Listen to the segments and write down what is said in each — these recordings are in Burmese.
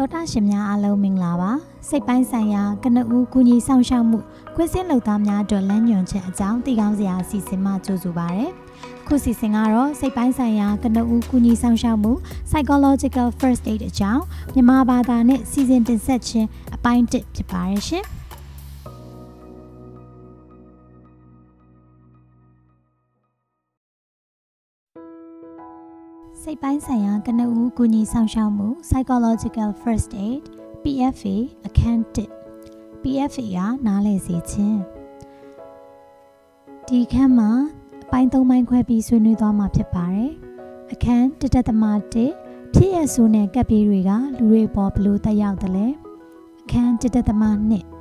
တော်တာရှင်များအားလုံးမင်္ဂလာပါစိတ်ပိုင်းဆိုင်ရာကနဦးကူညီဆောင်ရှောက်မှုခွင့်စင်းလုပ်သားများအတွက်လမ်းညွှန်ချက်အကြောင်းသိကောင်းစရာအစီအစဉ်မှကြိုဆိုပါရစေခုစီစဉ်ကတော့စိတ်ပိုင်းဆိုင်ရာကနဦးကူညီဆောင်ရှောက်မှု psychological first aid အကြောင်းမြန်မာဘာသာနဲ့စီစဉ်တင်ဆက်ခြင်းအပိုင်း1ဖြစ်ပါရဲ့ရှင် စိတ်ပိုင်းဆိုင်ရာကနဦးကူညီဆောင်ရှောက်မှု psychological first aid PFA အခန်း1 PFA ကနားလည်စေခြင်းဒီခန်းမှာအပိုင်း၃ပိုင်းခွဲပြီးဆွေးနွေးသွားမှာဖြစ်ပါတယ်အခန်းတတသမ1ဖြစ်ရဆိုးနဲ့ကပ်ပြေးတွေကလူတွေပေါ်ဘလို့တက်ရောက်တယ်လဲအခန်းတတသမ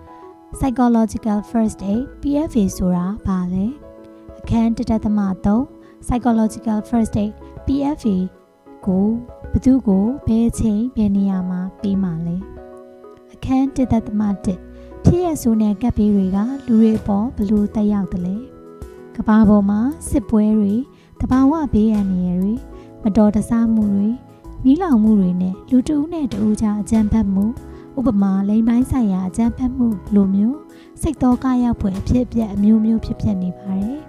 2 psychological first aid PFA ဆိုတာဘာလဲအခန်းတတသမ3 psychological first aid PFA ကိုဘသူကိုဘယ်ချိန်ဘယ်နေရာမှာပြီးမှလဲအခန်းတစ်သက်သမတစ်ဖြစ်ရဆိုးနဲ့ကပ်ပေးတွေကလူတွေအပေါ်ဘလို့တက်ရောက်တယ်လဲကဘာပေါ်မှာစစ်ပွဲတွေတဘာဝဘေးအန္တရာယ်တွေမတော်တဆမှုတွေမိလောင်မှုတွေနဲ့လူတဦးနဲ့တဦးကြားအကြမ်းဖက်မှုဥပမာလိမ်ပိုင်းဆိုင်ရာအကြမ်းဖက်မှုလိုမျိုးစိတ်တော်ကရောက်ဖွယ်အဖြစ်အပျက်အမျိုးမျိုးဖြစ်ဖြစ်နေပါတယ်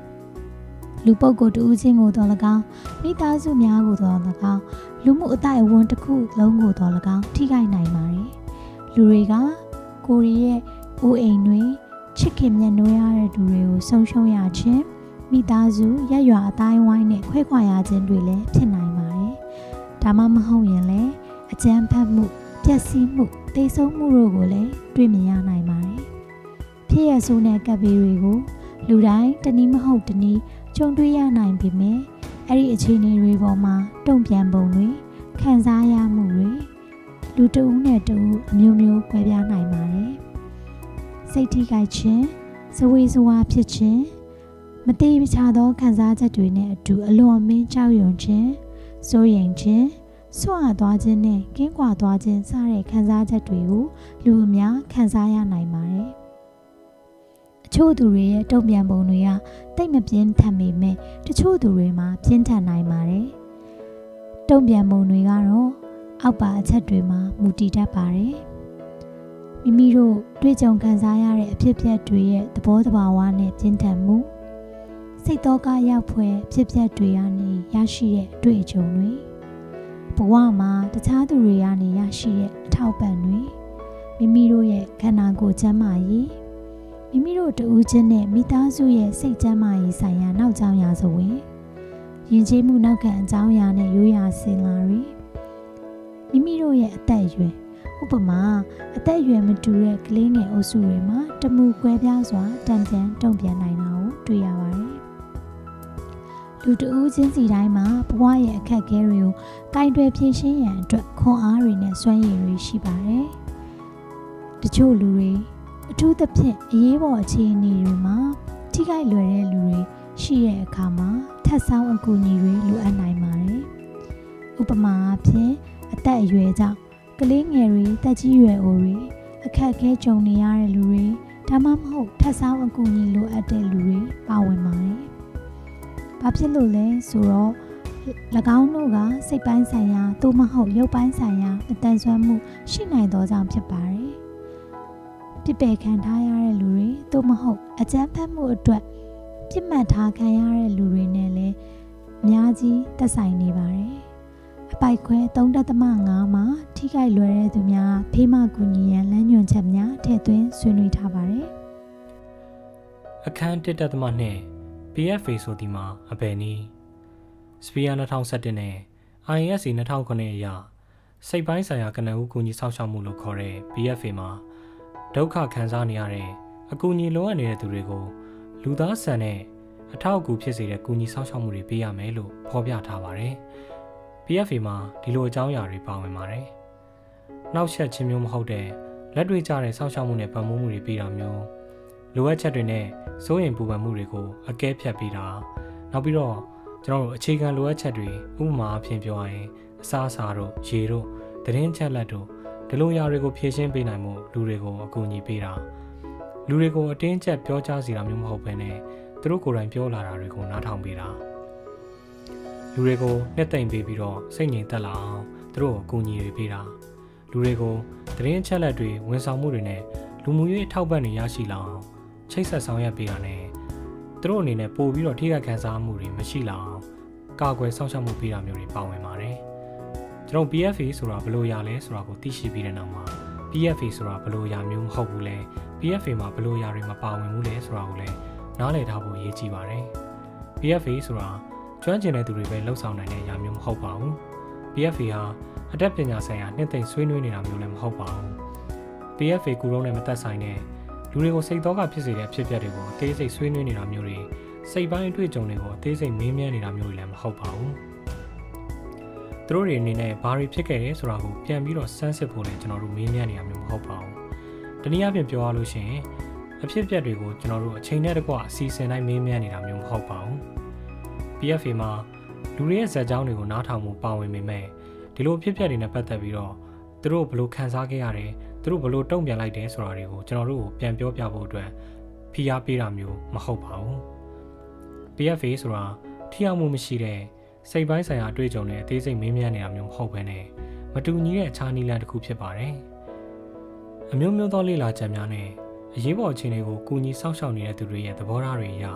လူပုဂ္ဂိုလ်တဦးချင်းကိုတော်၎င်းမိသားစုများကိုတော်၎င်းလူမှုအတိုင်းအဝန်တစ်ခုလုံးကိုတော်၎င်းထိခိုက်နိုင်ပါတယ်လူတွေကကိုရီရဲ့အိုးအိမ်တွေချစ်ခင်မြတ်နိုးရတဲ့သူတွေကိုဆုံးရှုံးရခြင်းမိသားစုရက်ရွာအတိုင်းဝိုင်းနဲ့ခွဲခွာရခြင်းတွေလည်းဖြစ်နိုင်ပါတယ်ဒါမှမဟုတ်ရင်လည်းအကြမ်းဖက်မှုပျက်စီးမှုတိတ်ဆုံးမှုတို့ကိုလည်းတွေ့မြင်ရနိုင်ပါတယ်ဖြစ်ရဆိုးတဲ့ကပ်ဘေးတွေကို လူတိုင်းတနည်းမဟုတ်တနည်းကြုံတွေ့ရနိုင်ပေမဲ့အဲ့ဒီအခြေအနေတွေပေါ်မှာတုံ့ပြန်ပုံတွေခံစားရမှုတွေလူတဦးနဲ့တဦးအမျိုးမျိုးကွဲပြားနိုင်ပါတယ်စိတ်ထိခိုက်ခြင်းဇဝေဇဝါဖြစ်ခြင်းမတိမချသောခံစားချက်တွေနဲ့အတူအလွန်မင်းကြောက်ရွံ့ခြင်းစိုးရိမ်ခြင်းဆွတ်အပ်သွားခြင်းနဲ့ကင်းကွာသွားခြင်းစတဲ့ခံစားချက်တွေကိုလူအများခံစားရနိုင်ပါတယ် အချို့သူတွေရဲ့တုံ့ပြန်ပုံတွေကတိတ်မပြင်းထန်ပေမဲ့တချို့သူတွေမှာပြင်းထန်နိုင်ပါတယ်။တုံ့ပြန်ပုံတွေကတော့အောက်ပါအချက်တွေမှာမူတည်တတ်ပါတယ်။မိမိတို့တွေ့ကြုံခံစားရတဲ့အဖြစ်အပျက်တွေရဲ့သဘောတဘာဝနဲ့ပြင်းထန်မှုစိတ်တော့ကရောက်ဖွယ်ဖြစ်ပျက်တွေကနေရရှိတဲ့အတွေ့အကြုံတွေဘဝမှာတခြားသူတွေကနေရရှိတဲ့အထောက်ပံ့တွေမိမိတို့ရဲ့ခန္ဓာကိုယ်ကျန်းမာရေး မိမိတို့တူးချင်းနဲ့မိသားစုရဲ့စိတ်ကျန်းမာရေးဆိုင်ရာနောက်ကြောင်းရာဇဝင်ယဉ်ကျေးမှုနောက်ခံအကြောင်းအရာနဲ့ရိုးရာစင်လာတွေမိမိတို့ရဲ့အသက်အရွယ်ဥပမာအသက်အရွယ်မတူတဲ့ကလေးငယ်အုပ်စုတွေမှာတမှုကွဲပြားစွာတံပြန်တုံ့ပြန်နိုင်တာကိုတွေ့ရပါတယ်လူတဦးချင်းစီတိုင်းမှာဘဝရဲ့အခက်အခဲတွေကိုကင်တွယ်ဖြေရှင်းရန်အတွက်ခွန်အားတွေနဲ့စွမ်းရည်တွေရှိပါတယ်တချို့လူတွေ အထူးသဖြင့်အရေးပေါ်အခြေအနေတွေမှာထိခိုက်လွယ်တဲ့လူတွေရှိတဲ့အခါမှာထပ်ဆောင်းအကူအညီတွေလိုအပ်နိုင်ပါတယ်။ဥပမာအဖြစ်အသက်အရွယ်ကြောင့်ကလေးငယ်တွေတက်ကြီးရွယ်အိုတွေအခက်အခဲကြုံနေရတဲ့လူတွေဒါမှမဟုတ်ထပ်ဆောင်းအကူအညီလိုအပ်တဲ့လူတွေပါဝင်ပါတယ်။ဘာဖြစ်လို့လဲဆိုတော့၎င်းတို့ကစိတ်ပိုင်းဆိုင်ရာသို့မဟုတ်ရုပ်ပိုင်းဆိုင်ရာမတန်ဆွမ်းမှုရှိနိုင်သောကြောင့်ဖြစ်ပါတယ်။ ပြစ်ပယ်ခံထားရတဲ့လူတွေသို့မဟုတ်အကြမ်းဖက်မှုအတွက်ပြစ်မှတ်ထားခံရတဲ့လူတွေနဲ့လည်းအများကြီးသက်ဆိုင်နေပါတယ်။အပိုက်ခွဲ3.5မှာထိခိုက်လွယ်တဲ့သူများဖေးမကူညီရန်လမ်းညွှန်ချက်များထည့်သွင်းဆွေးနွေးထားပါတယ်။အခန်း1.2 PFA ဆိုဒီမှာအပယ်နီး Sphere 2017နဲ့ ISC 2009အရစိတ်ပိုင်းဆိုင်ရာကနဦးကူညီဆောက်ရှောက်မှုလို့ခေါ်တဲ့ PFA မှာ ဒုက္ခခံစားနေရတဲ့အကူအညီလိုအပ်နေတဲ့သူတွေကိုလူသားဆန်တဲ့အထောက်အကူဖြစ်စေတဲ့ကူညီဆောင်ရှောက်မှုတွေပေးရမယ်လို့ဖော်ပြထားပါတယ်။ PFA မှာဒီလိုအကြောင်းအရာတွေပါဝင်ပါတယ်။နောက်ဆက်ခြင်းမျိုးမဟုတ်တဲ့လက်တွေ့ကျတဲ့ဆောင်ရှောက်မှုနဲ့ပံ့ပိုးမှုတွေပေးတာမျိုးလိုအပ်ချက်တွေနဲ့စိုးရင်ပူပန်မှုတွေကိုအကဲဖြတ်ပေးတာနောက်ပြီးတော့ကျွန်တော်တို့အခြေခံလိုအပ်ချက်တွေဥပမာအဖြစ်ပြောရရင်အစားအစာတို့ရေတို့သတင်းချက်လက်တို့ ဒီလိုຢာတွေကိုဖြည့်ရှင်းပေးနိုင်မှုလူတွေကိုအကူအညီပေးတာလူတွေကိုအတင်းကျပ်ပြောကြားစီတာမျိုးမဟုတ်ဘဲနဲ့သူတို့ကိုယ်တိုင်ပြောလာတာတွေကိုနားထောင်ပေးတာလူတွေကိုနှစ်သိမ့်ပေးပြီးတော့စိတ်ငြိမ်သက်လာအောင်သူတို့ကိုအကူအညီတွေပေးတာလူတွေကိုသတင်းအချက်အလက်တွေဝန်ဆောင်မှုတွေနဲ့လူမှုရေးအထောက်ပံ့တွေရရှိလာအောင်ချိတ်ဆက်ဆောင်ရွက်ပေးတာနဲ့သူတို့အနေနဲ့ပို့ပြီးတော့ထိခိုက်ခံစားမှုတွေမရှိလာအောင်ကာကွယ်စောင့်ရှောက်မှုပေးတာမျိုးတွေပါဝင်ပါတယ်။ ကျွန်တော် PFA ဆိုတာဘယ်လိုရလဲဆိုတာကိုသိရှိပြီးတဲ့နောက်မှာ PFA ဆိုတာဘယ်လိုရမျိုးမဟုတ်ဘူးလဲ PFA မှာဘယ်လိုရတွေမပါဝင်ဘူးလဲဆိုတာကိုလည်းနားလည်ထားဖို့အရေးကြီးပါတယ်။ PFA ဆိုတာကျွမ်းကျင်တဲ့သူတွေပဲလှုပ်ဆောင်နိုင်တဲ့အရာမျိုးမဟုတ်ပါဘူး။ PFA ဟာအတတ်ပညာဆိုင်ရာနှစ်သိမ့်ဆွေးနွေးနေတာမျိုးလည်းမဟုတ်ပါဘူး။ PFA ကူလုံးနဲ့မသက်ဆိုင်တဲ့လူတွေကိုစိတ်တော့ကဖြစ်စေတဲ့အဖြစ်အပျက်တွေကိုအသေးစိတ်ဆွေးနွေးနေတာမျိုးတွေစိတ်ပိုင်းအတွေ့အကြုံတွေကိုအသေးစိတ်မေးမြန်းနေတာမျိုးတွေလည်းမဟုတ်ပါဘူး။ သူတို့တွေအနေနဲ့ဘာတွေဖြစ်ခဲ့လဲဆိုတာကိုပြန်ပြီးတော့စမ်းစစ်ဖို့လည်းကျွန်တော်တို့မေးမြန်းနေတာမျိုးမဟုတ်ပါဘူး။တနည်းအားဖြင့်ပြောရလို့ရှိရင်အဖြစ်အပျက်တွေကိုကျွန်တော်တို့အချိန်နဲ့တကွအစီအစဉ်တိုင်းမေးမြန်းနေတာမျိုးမဟုတ်ပါဘူး။ PFA မှာလူတွေရဲ့ဇာတ်ကြောင်းတွေကိုနားထောင်မှုပါဝင်ပေမဲ့ဒီလိုအဖြစ်အပျက်တွေနဲ့ပတ်သက်ပြီးတော့သူတို့ဘယ်လိုခံစားခဲ့ရတယ်သူတို့ဘယ်လိုတုံ့ပြန်လိုက်တယ်ဆိုတာတွေကိုကျွန်တော်တို့ကိုပြန်ပြောပြဖို့အတွက်ဖိအားပေးတာမျိုးမဟုတ်ပါဘူး PFA ဆိုတာထိရောက်မှုမရှိတဲ့ စိတ်ပိုင်းဆိုင်ရာအတွေ့အကြုံနဲ့အသေးစိတ်မေးမြန်းနေတာမျိုးမဟုတ်ဘဲနဲ့မတူညီတဲ့အခြားနည်းလမ်းတစ်ခုဖြစ်ပါတယ်အမျိုးမျိုးသောလေ့လာချက်များနဲ့အရေးပေါ်အခြေအနေကိုကူညီစောင့်ရှောက်နေတဲ့သူတွေရဲ့သဘောထားတွေအရ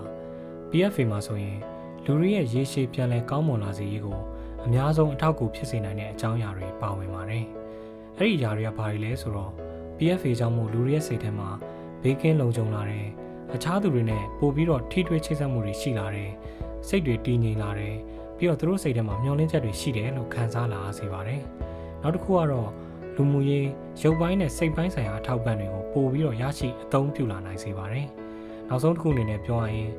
PFA မှာဆိုရင်လူတွေရဲ့ရေရှည်ပြန်လည်ကောင်းမွန်လာစေရေးကိုအများဆုံးအထောက်အကူဖြစ်စေနိုင်တဲ့အကြောင်းအရာတွေပါဝင်ပါတယ်။အဲ့ဒီຢာတွေကဘာတွေလဲဆိုတော့ PFA ကြောင့်မို့လူတွေရဲ့စိတ်ထဲမှာဘေးကင်းလုံခြုံလာတယ်။အခြားသူတွေနဲ့ပို့ပြီးတော့ထိတွေ့ချိတ်ဆက်မှုတွေရှိလာတယ်။စိတ်တွေတည်ငြိမ်လာတယ်။ ပြီးတော့သူတို့စိတ်ထဲမှာမျှော်လင့်ချက်တွေရှိတယ်လို့ခံစားလာစေပါတယ်။နောက်တစ်ခုကတော့လူမှုရေးရုပ်ပိုင်းနဲ့စိတ်ပိုင်းဆိုင်ရာအထောက်ပံ့တွေကိုပို့ပြီးတော့ရရှိအသုံးပြုလာနိုင်စေပါတယ်။နောက်ဆုံးတစ်ခုအနေနဲ့ပြောရရင်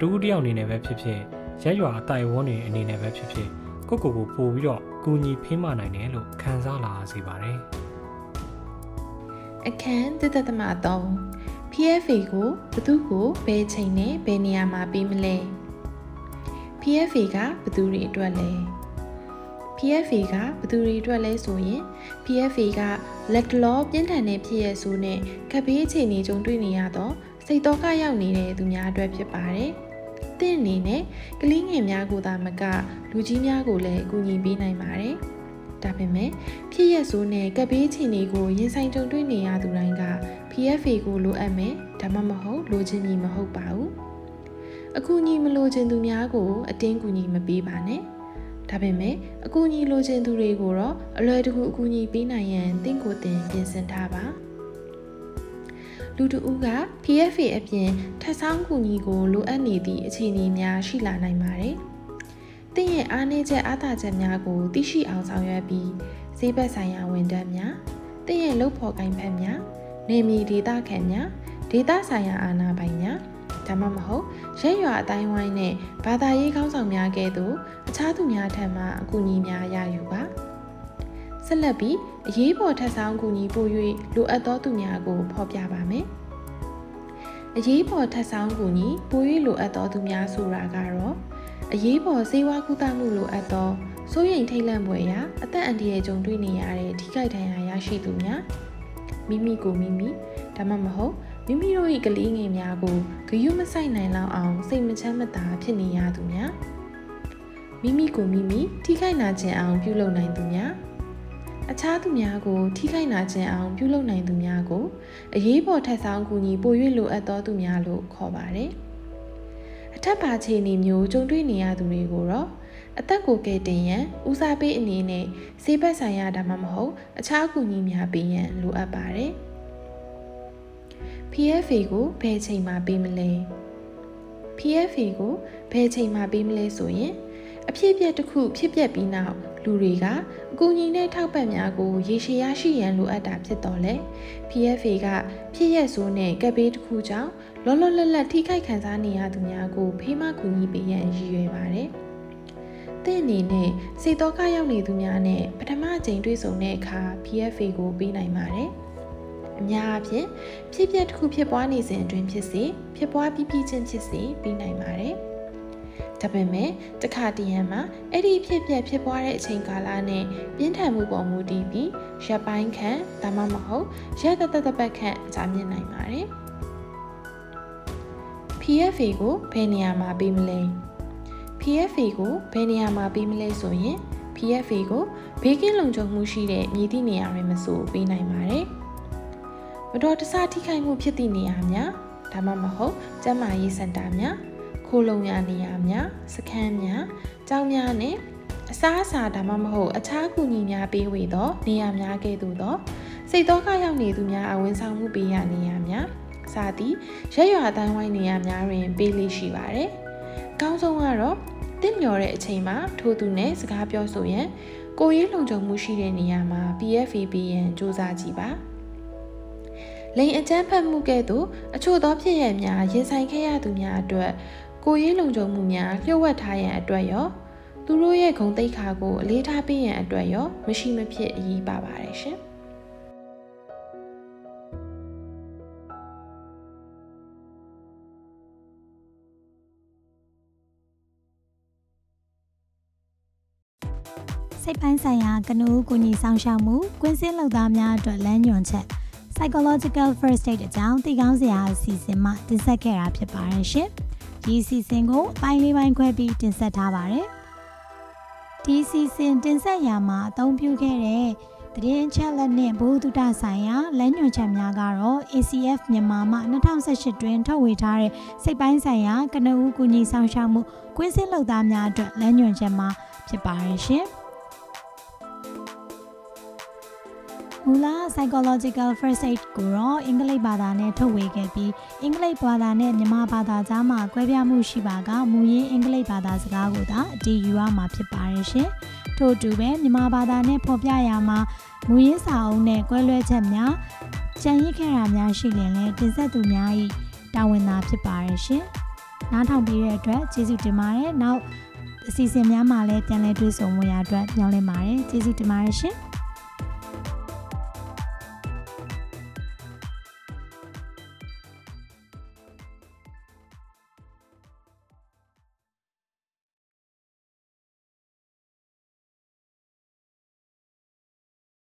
တူတယောက်အနေနဲ့ပဲဖြစ်ဖြစ်ရက်ရွာအတိုင်ဝန်းတွေအနေနဲ့ပဲဖြစ်ဖြစ်ကိုကိုကိုပို့ပြီးတော့ကူညီဖေးမနိုင်တယ်လို့ခံစားလာစေပါတယ်အခန်းတသက်သမ3 PFA ကိုဘသူကိုဘယ်ချိန်နဲ့ဘယ်နေရာမှာပေးမလဲ PFA ကဘသူတွေအတွက်လဲ PFA ကဘသူတွေအတွက်လဲဆိုရင် PFA ကလက်တလောပြင်းထန်တဲ့ဖြစ်ရဆိုးနဲ့ကပ်ဘေးအခြေအနေကြုံတွေ့နေရတော့စိတ်တော့ကရောက်နေတဲ့သူများအတွက်ဖြစ်ပါတယ်။သင်အနေနဲ့ကလေးငယ်များကိုသာမက လူကြီးများကိုလည်းအကူအညီပေးနိုင်ပါတယ်။ဒါပေမဲ့ဖြစ်ရက်ဆိုးနဲ့ကပ်ဘေးချီနေကိုရင်ဆိုင်ကြုံတွေ့နေရသူတိုင်းက PFA ကိုလိုအပ်မယ်ဒါမှမဟုတ်လိုချင်မည်မဟုတ်ပါဘူး။ အကူအညီမလိုချင်သူများကို အတင်းကူညီမပေးပါနဲ့။ဒါပေမဲ့အကူအညီလိုချင်သူတွေကိုတော့အလွယ်တကူအကူအညီပေးနိုင်ရန်တင့်ကိုယ်တင်ပြင်ဆင်ထားပါ။လူတဦးက PFA အပြင်ထပ်ဆောင်းကူညီကိုလိုအပ်နေသည့်အခြေအနေများရှိလာနိုင်ပါတယ်။တင့်ရဲ့အားနည်းချက်အားသာချက်များကိုသိရှိအောင်ဆောင်ရွက်ပြီးဈေးဘက်ဆိုင်ရာဝန်ထမ်းများတင့်ရဲ့လုပ်ဖော်ကိုင်ဖက်များနေမီဒေတာခံများဒေတာဆိုင်ရာအာဏာပိုင်များ ဒါမှမဟုတ်ရဲရွာအတိုင်းဝိုင်းနဲ့ဘာသာရေးခေါင်းဆောင်များကဲ့သို့အခြားသူများထံမှအကူအညီများရယူပါ။ဆက်လက်ပြီးအရေးပေါ်ထပ်ဆောင်ကူညီပို့၍လိုအပ်သောသူများကိုဖော်ပြပါမယ်။အရေးပေါ်ထပ်ဆောင်ကူညီပို့၍လိုအပ်သောသူများဆိုတာကတော့အရေးပေါ်စေဝါကုသမှုလိုအပ်သောစိုးရိမ်ထိတ်လန့်ပွဲရာအသက်အန္တရာယ်ကြုံတွေ့နေရတဲ့ထိခိုက်ဒဏ်ရာရရှိသူများမိမိကိုမိမိဒါမှမဟုတ် မိမိတို့၏ကလေးငယ်များကိုဂရုမစိုက်နိုင်လောက်အောင်စိတ်မချမ်းမသာဖြစ်နေရသူများမိမိကိုမိမိထိခိုက်နာကျင်အောင်ပြုလုပ်နိုင်သူများအခြားသူများကိုထိခိုက်နာခြင်းအောင်ပြုလုပ်နိုင်သူများကိုအရေးပေါ်ထပ်ဆောင်ကူညီပို၍လိုအပ်သောသူများလို့ခေါ်ပါတယ်။အထက်ပါခြေအနေမျိုးကြုံတွေ့နေရသူတွေကိုတော့အသက်ကိုကယ်တင်ရန်ဦးစားပေးအနေနဲ့စေဘက်ဆိုင်ရာဒါမှမဟုတ်အခြားကူညီများပေးရန်လိုအပ်ပါတယ်။ PFA ကိုဘယ်ချိန်မှပေးမလဲ PFA ကိုဘယ်ချိန်မှပေးမလဲဆိုရင်အဖြစ်အပျက်တစ်ခုဖြစ်ပျက်ပြီးနောက်လူတွေကအကူအညီနဲ့ထောက်ပံ့များကိုရေရှည်ရရှိရန်လိုအပ်တာဖြစ်တော်လဲ PFA ကဖြစ်ရက်ဆိုးနဲ့ကပ်ဘေးတစ်ခုကြောင့်လောလောလတ်လတ်ထိခိုက်ခံစားနေရသူများကိုဖေးမကူညီပေးရန်ရည်ရွယ်ပါတယ်။သင်အနေနဲ့စိတ်တော့ကရောက်နေသူများနဲ့ပထမအကြိမ်တွေ့ဆုံတဲ့အခါ PFA ကိုပေးနိုင်ပါတယ်။ အများအားဖြင့်ဖြစ်ပျက်တစ်ခုဖြစ်ပွားနေစဉ်အတွင်းဖြစ်စေဖြစ်ပွားပြီးပြီးချင်းဖြစ်စေပြီးနိုင်ပါတယ်။ဒါပေမဲ့တခါတရံမှာအဲ့ဒီဖြစ်ပျက်ဖြစ်ပွားတဲ့အချိန်ကာလနဲ့ပြင်းထန်မှုပေါ်မူတည်ပြီးရပ်ပိုင်းခန့်ဒါမှမဟုတ်ရက်တသက်သက်ပတ်ခန့်ကြာမြင့်နိုင်ပါတယ် PFA ကိုဘယ်နေရာမှာပေးမလဲ PFA ကိုဘယ်နေရာမှာပေးမလဲဆိုရင် PFA ကိုဘေးကင်းလုံခြုံမှုရှိတဲ့မြည်သည့်နေရာတွေမဆိုပေးနိုင်ပါတယ်မ တော်တဆထိခိုက်မှုဖြစ်သည့်နေရာများဒါမှမဟုတ်ကျန်းမာရေးစင်တာများခိုးလုံရနေရာများစခန်းများကျောင်းများနဲ့အစားအစာဒါမှမဟုတ်အခြားကူညီများပေးဝေသောနေရာများကဲ့သို့သောစိတ်တော့ကရောက်နေသူများအဝန်ဆောင်မှုပေးရနေရာများစသည်ရက်ရွာအတိုင်းဝိုင်းနေရာများတွင် ပေးလေးရှိပါတယ်။ကောင်းဆုံးကတော့တင့်မျော်တဲ့အချိန်မှာထိုသူနဲ့စကားပြောဆိုရန်ကိုရေးလုံခြုံမှုရှိတဲ့နေရာမှာ PFA ပေးရန်စူးစမ်းကြည့်ပါ။ လိန်အကျန်းဖတ်မှုကဲ့သို့အချို့သောဖြစ်ရများရင်ဆိုင်ခဲ့ရသူများအတွက်ကိုရေးလုံခြုံမှုများလျှို့ဝှက်ထားရန်အတွက်ရောသူတို့ရဲ့ဂုဏ်သိက္ခာကိုအလေးထားပေးရန်အတွက်ရောမရှိမဖြစ်အရေးပါပါတယ်ရှင်။စိတ်ပိုင်းဆိုင်ရာကနဦးကူညီဆောင်ရှောက်မှုကွင်းစင်းလုပ်သားများအတွက်လမ်းညွှန်ချက် psychological first aid အကြောင်းသိကောင်းစရာအစီအစဉ်မှတင်ဆက်ခဲ့တာဖြစ်ပါတယ်ရှင်။ဒီအစီအစဉ်ကိုအပိုင်းလေးပိုင်းခွဲပြီးတင်ဆက်ထားပါတယ်။ဒီအစီအစဉ်တင်ဆက်ရာမှာအသုံးပြုခဲ့တဲ့သတင်းချက်လက်နဲ့ဘိုးတုဒဆိုင်ရာလမ်းညွှန်ချက်များကတော့ ACF မြန်မာမှ2018တွင်ထုတ်ဝေထားတဲ့စိတ်ပိုင်းဆိုင်ရာကနဦးကူညီဆောင်ရှောက်မှုကွင်းစင်းလုပ်သားများအတွက်လမ်းညွှန်ချက်မှာဖြစ်ပါတယ်ရှင်။ မူလ psychological first aid ကိုတော့အင်္ဂလိပ်ဘာသာနဲ့ထုတ်ဝေခဲ့ပြီးအင်္ဂလိပ်ဘာသာနဲ့မြန်မာဘာသာကြားမှာကွဲပြားမှုရှိပါကမူရင်းအင်္ဂလိပ်ဘာသာစကားကိုသာအတည်ယူရမှာဖြစ်ပါတယ်ရှင်။ထို့အတူပဲမြန်မာဘာသာနဲ့ဖော်ပြရမှာမူရင်းစာအုပ်နဲ့ကွဲလွဲချက်များကြံရစ်ခဲ့တာများရှိရင်လည်းတင်ဆက်သူများ၏တာဝန်သာဖြစ်ပါတယ်ရှင်။နားထောင်ပြီးတဲ့အတွက်ကျေးဇူးတင်ပါတယ်။နောက်အစီအစဉ်များမှာလည်းပြန်လည်တွေ့ဆုံမှုရအတွက်ညှောင်းလင်းပါတယ်။ကျေးဇူးတင်ပါတယ်ရှင်။